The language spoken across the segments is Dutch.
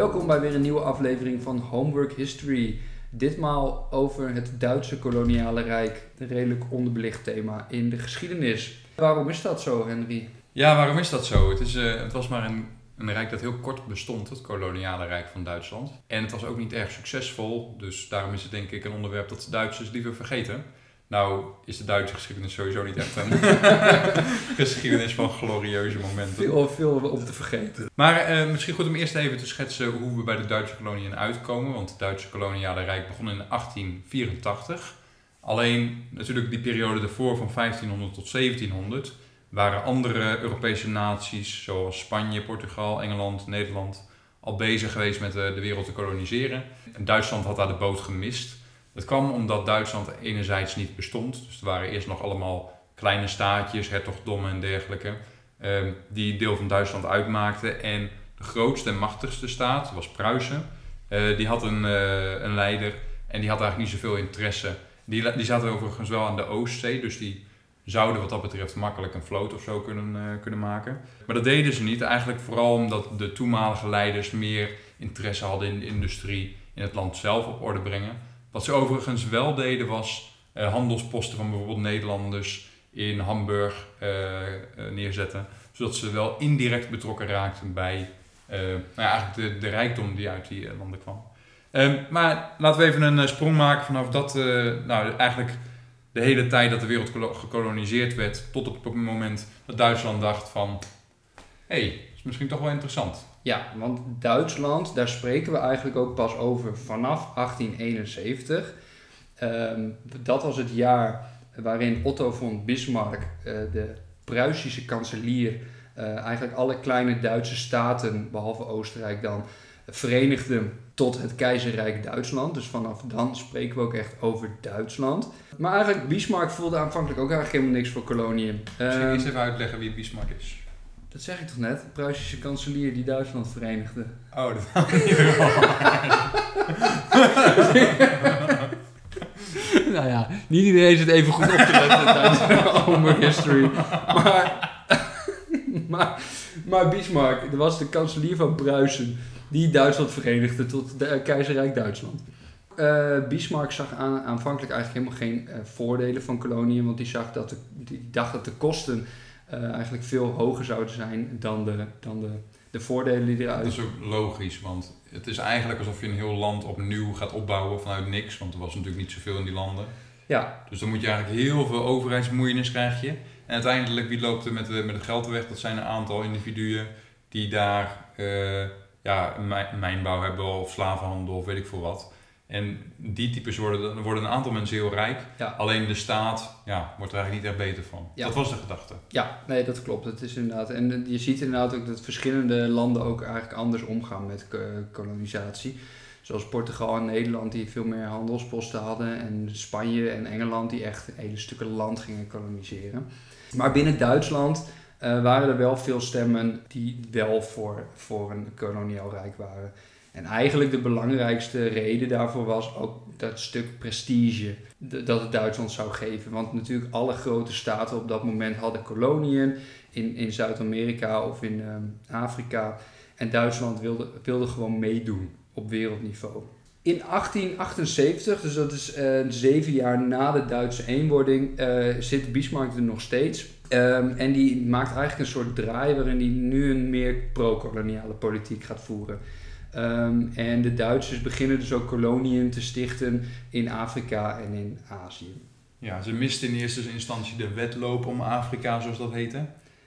Welkom bij weer een nieuwe aflevering van Homework History. Ditmaal over het Duitse koloniale rijk, een redelijk onderbelicht thema in de geschiedenis. Waarom is dat zo, Henry? Ja, waarom is dat zo? Het, is, eh, het was maar een, een rijk dat heel kort bestond, het koloniale rijk van Duitsland. En het was ook niet erg succesvol, dus daarom is het denk ik een onderwerp dat de Duitsers liever vergeten. Nou is de Duitse geschiedenis sowieso niet echt een geschiedenis van glorieuze momenten. Veel, veel om te vergeten. Maar eh, misschien goed om eerst even te schetsen hoe we bij de Duitse koloniën uitkomen. Want het Duitse koloniale rijk begon in 1884. Alleen natuurlijk die periode ervoor van 1500 tot 1700 waren andere Europese naties zoals Spanje, Portugal, Engeland, Nederland al bezig geweest met de, de wereld te koloniseren. En Duitsland had daar de boot gemist. Het kwam omdat Duitsland enerzijds niet bestond. Dus er waren eerst nog allemaal kleine staatjes, hertogdommen en dergelijke, ehm, die deel van Duitsland uitmaakten. En de grootste en machtigste staat was Pruisen. Uh, die had een, uh, een leider en die had eigenlijk niet zoveel interesse. Die, die zaten overigens wel aan de Oostzee, dus die zouden wat dat betreft makkelijk een vloot of zo kunnen, uh, kunnen maken. Maar dat deden ze niet, eigenlijk vooral omdat de toenmalige leiders meer interesse hadden in de industrie in het land zelf op orde brengen. Wat ze overigens wel deden was uh, handelsposten van bijvoorbeeld Nederlanders in Hamburg uh, uh, neerzetten. Zodat ze wel indirect betrokken raakten bij nou ja, eigenlijk de, de rijkdom die uit die landen kwam. Um, maar laten we even een sprong maken vanaf dat, nou eigenlijk de hele tijd dat de wereld gekoloniseerd werd, tot op het moment dat Duitsland dacht van, hé, hey, is misschien toch wel interessant. Ja, want Duitsland, daar spreken we eigenlijk ook pas over vanaf 1871. Um, dat was het jaar waarin Otto von Bismarck, uh, de Pruisische kanselier, uh, eigenlijk alle kleine Duitse staten, behalve Oostenrijk dan, verenigde tot het keizerrijk Duitsland. Dus vanaf dan spreken we ook echt over Duitsland. Maar eigenlijk, Bismarck voelde aanvankelijk ook eigenlijk helemaal niks voor koloniën. Misschien um, eens even uitleggen wie Bismarck is. Dat zeg ik toch net? De Pruisische kanselier die Duitsland verenigde. Oh, dat had ik Nou ja, niet iedereen zit even goed op te letten tijdens History. Maar, maar, maar Bismarck, dat was de kanselier van Pruisen die Duitsland verenigde tot de keizerrijk Duitsland. Uh, Bismarck zag aan, aanvankelijk eigenlijk helemaal geen uh, voordelen van koloniën, want die, zag dat de, die dacht dat de kosten uh, eigenlijk veel hoger zouden zijn dan de, dan de, de voordelen die eruit... Dat is ook logisch, want het is eigenlijk alsof je een heel land opnieuw gaat opbouwen vanuit niks, want er was natuurlijk niet zoveel in die landen. Ja. Dus dan moet je eigenlijk heel veel overheidsmoeienis krijg je. En uiteindelijk, wie loopt er met, de, met het geld weg? Dat zijn een aantal individuen die daar uh, ja, mijnbouw hebben of slavenhandel of weet ik veel wat. En die types worden, worden een aantal mensen heel rijk. Ja. Alleen de staat ja, wordt er eigenlijk niet echt beter van. Ja. Dat was de gedachte. Ja, nee, dat klopt. Het is inderdaad. En je ziet inderdaad ook dat verschillende landen ook eigenlijk anders omgaan met kolonisatie. Zoals Portugal en Nederland die veel meer handelsposten hadden. En Spanje en Engeland die echt hele stukken land gingen koloniseren. Maar binnen Duitsland uh, waren er wel veel stemmen die wel voor, voor een koloniaal rijk waren. En eigenlijk de belangrijkste reden daarvoor was ook dat stuk prestige dat het Duitsland zou geven. Want natuurlijk alle grote staten op dat moment hadden koloniën in, in Zuid-Amerika of in um, Afrika. En Duitsland wilde, wilde gewoon meedoen op wereldniveau. In 1878, dus dat is uh, zeven jaar na de Duitse eenwording, uh, zit Bismarck er nog steeds. Um, en die maakt eigenlijk een soort draai waarin hij nu een meer pro-koloniale politiek gaat voeren. Um, en de Duitsers beginnen dus ook koloniën te stichten in Afrika en in Azië. Ja, ze misten in eerste instantie de wedloop om Afrika, zoals dat heette.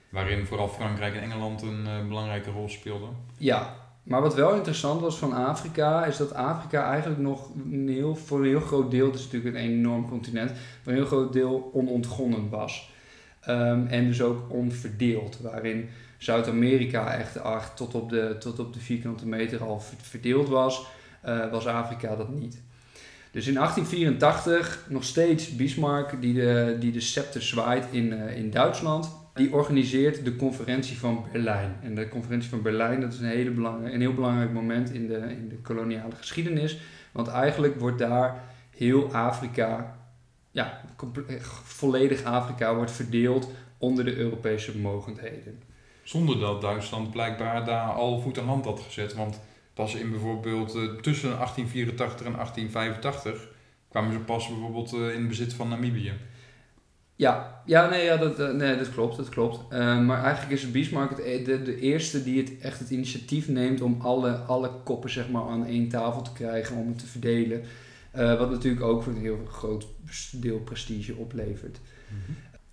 Waarin vooral Frankrijk en Engeland een uh, belangrijke rol speelden. Ja, maar wat wel interessant was van Afrika, is dat Afrika eigenlijk nog een heel, voor een heel groot deel, het is natuurlijk een enorm continent, voor een heel groot deel onontgonnen was. Um, en dus ook onverdeeld, waarin Zuid-Amerika echt, echt tot, op de, tot op de vierkante meter al verdeeld was, uh, was Afrika dat niet. Dus in 1884 nog steeds Bismarck, die de, die de scepter zwaait in, uh, in Duitsland, die organiseert de conferentie van Berlijn. En de conferentie van Berlijn, dat is een, hele belangrijk, een heel belangrijk moment in de, in de koloniale geschiedenis. Want eigenlijk wordt daar heel Afrika, ja, volledig Afrika wordt verdeeld onder de Europese mogendheden. Zonder dat Duitsland blijkbaar daar al voet aan hand had gezet. Want pas in bijvoorbeeld eh, tussen 1884 en 1885 kwamen ze pas bijvoorbeeld eh, in bezit van Namibië. Ja, ja, nee, ja dat, eh, nee, dat klopt, dat klopt. Maar eigenlijk is Bismarck het, de, de eerste die het echt het initiatief neemt om alle, alle koppen zeg maar, aan één tafel te krijgen om het te verdelen. Wat natuurlijk ook voor een heel groot deel prestige oplevert.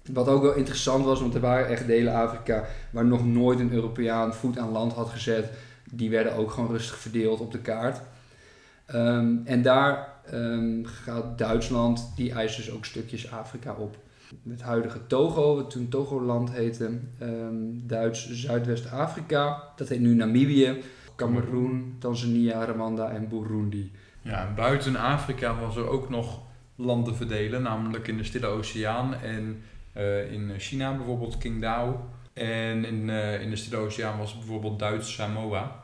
Wat ook wel interessant was, want er waren echt delen Afrika waar nog nooit een Europeaan voet aan land had gezet. Die werden ook gewoon rustig verdeeld op de kaart. Ehm, en daar ehm, gaat Duitsland, die eist dus ook stukjes Afrika op. Het huidige Togo, wat toen Togoland heette, ehm, Duits Zuidwest-Afrika, dat heet nu Namibië, Cameroen, Tanzania, Rwanda en Burundi. Ja, en buiten Afrika was er ook nog landen verdelen, namelijk in de Stille Oceaan en eh, in China bijvoorbeeld Qingdao. En in, eh, in de Stille Oceaan was bijvoorbeeld Duits Samoa.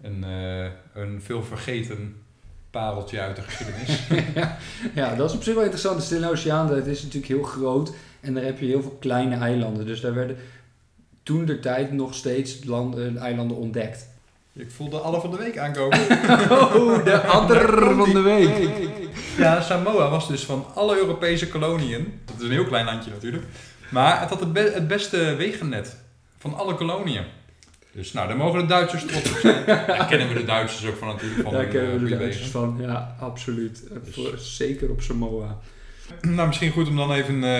Een, eh, een veel vergeten pareltje uit de geschiedenis. ja, dat is op zich wel interessant. De Stille Oceaan, dat is natuurlijk heel groot en daar heb je heel veel kleine eilanden. Dus daar werden toen de tijd nog steeds landen, eilanden ontdekt. Ik voelde alle van de week aankomen. Oh, de ander van de week. Ja, Samoa was dus van alle Europese koloniën, dat is een heel klein landje natuurlijk, maar het had het, be- het beste wegennet van alle koloniën. Dus nou, daar mogen de Duitsers trots op zijn. Daar kennen we de Duitsers ook van natuurlijk. Van Daar hun, kennen eh, we de Duitsers wegen. van. Ja, absoluut. Eh, Dus- Voor, zeker op Samoa. Nou, misschien goed om dan even eh,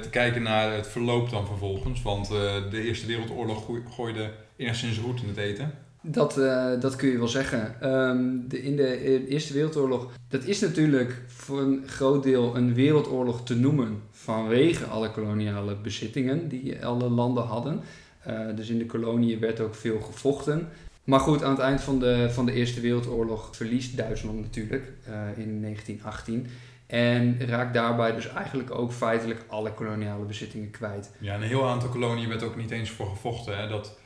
te kijken naar het verloop dan vervolgens. Want eh, de Eerste Wereldoorlog gooi- gooide enigszins roet in het eten. Dat, eh, dat kun je wel zeggen. Ehm, de, in de eh, Eerste Wereldoorlog, dat is natuurlijk voor een groot deel een wereldoorlog te noemen vanwege alle koloniale bezittingen die alle landen hadden. Eh, dus in de koloniën werd ook veel gevochten. Maar goed, aan het eind van de, van de Eerste Wereldoorlog verliest Duitsland natuurlijk in 1918. En raakt daarbij dus eigenlijk ook feitelijk alle koloniale bezittingen kwijt. Ja, een heel aantal koloniën werd ook niet eens voor gevochten. Hè. Dat,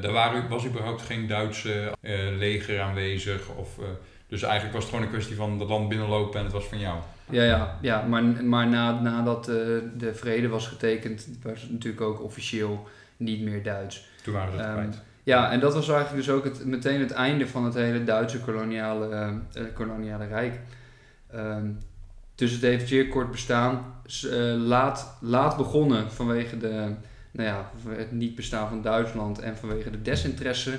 daar waren, was überhaupt geen Duitse eh, leger aanwezig. Of, eh, dus eigenlijk was het gewoon een kwestie van dat land binnenlopen en het was van jou. Ja, ja, ja maar, maar na, nadat eh, de vrede was getekend, was het natuurlijk ook officieel niet meer Duits. Toen waren ze het kwijt. Ja, en dat was eigenlijk dus ook het, meteen het einde van het hele Duitse koloniale, eh, eh, koloniale rijk. Ehm, dus het heeft zeer kort bestaan. Eh, laat, laat begonnen vanwege de, nou ja, het niet bestaan van Duitsland en vanwege de desinteresse.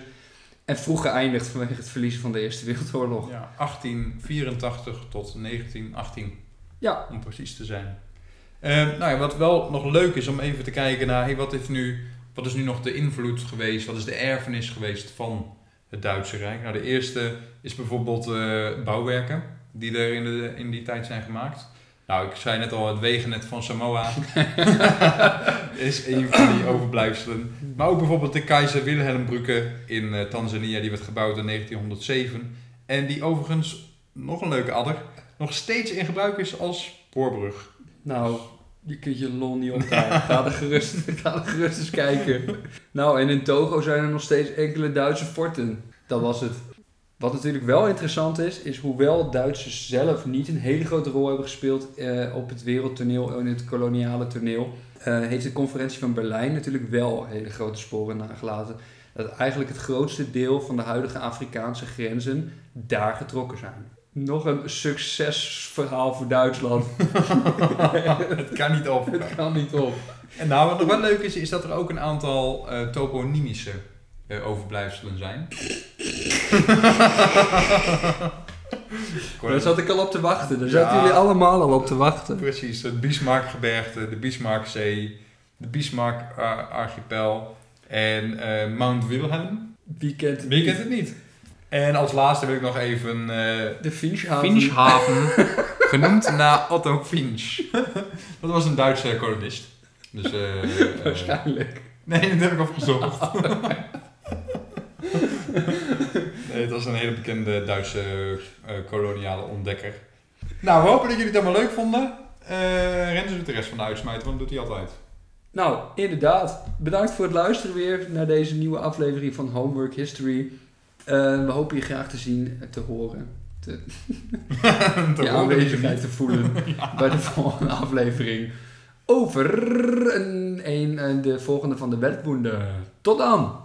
En vroeg geëindigd vanwege het verliezen van de Eerste Wereldoorlog. Ja, 1884 tot 1918. Ja. Om precies te zijn. Eh, nou ja, wat wel nog leuk is om even te kijken naar, hey, wat, is nu, wat is nu nog de invloed geweest, wat is de erfenis geweest van het Duitse Rijk? Nou, de eerste is bijvoorbeeld eh, bouwwerken, die er in, de, in die tijd zijn gemaakt. Nou, ik zei net al, het wegennet van Samoa is een van die overblijfselen. Maar ook bijvoorbeeld de Keizer Wilhelmbrücke in eh, Tanzania, die werd gebouwd in 1907. En die overigens, nog een leuke adder, nog steeds in gebruik is als spoorbrug. Nou, je kunt je lol niet opkrijgen. Ga er gerust, ga er gerust eens kijken. Nou, en in Togo zijn er nog steeds enkele Duitse forten. Dat was het. Wat natuurlijk wel interessant is, is hoewel Duitsers zelf niet een hele grote rol hebben gespeeld eh, op het wereldtoneel en het koloniale toneel, eh, heeft de conferentie van Berlijn natuurlijk wel hele grote sporen nagelaten. Dat eigenlijk het grootste deel van de huidige Afrikaanse grenzen daar getrokken zijn. Nog een succesverhaal voor Duitsland. Het kan niet op. Het kan niet op. En nou, wat nog wel leuk is, is dat er ook een aantal eh, toponymische overblijfselen zijn. Daar zat ik al op te wachten. Daar Ja. zaten jullie allemaal al op te wachten. Precies, het Bismarckgebergte, de Bismarckzee, de Bismarck-archipel en eh, Mount Wilhelm. Wie kent het Wie niet? kent het niet? En als laatste wil ik nog even eh De Finchhaven. Finchhaven, genoemd naar Otto Finch. Dat was een Duitse kolonist. Dus, eh, eh, Waarschijnlijk. nee, dat heb ik opgezocht. Nee, het was een hele bekende Duitse eh, koloniale ontdekker. Nou, we hopen dat jullie het allemaal leuk vonden. Eh Renze doet de rest van de uitsmijter, want dat doet hij altijd. Nou, inderdaad. Bedankt voor het luisteren weer naar deze nieuwe aflevering van Homework History. Eh, we hopen je graag te zien, en te horen, te, Te je aanwezigheid te voelen bij de volgende aflevering. Over een, een, de volgende van de Weltwunder. Tot dan!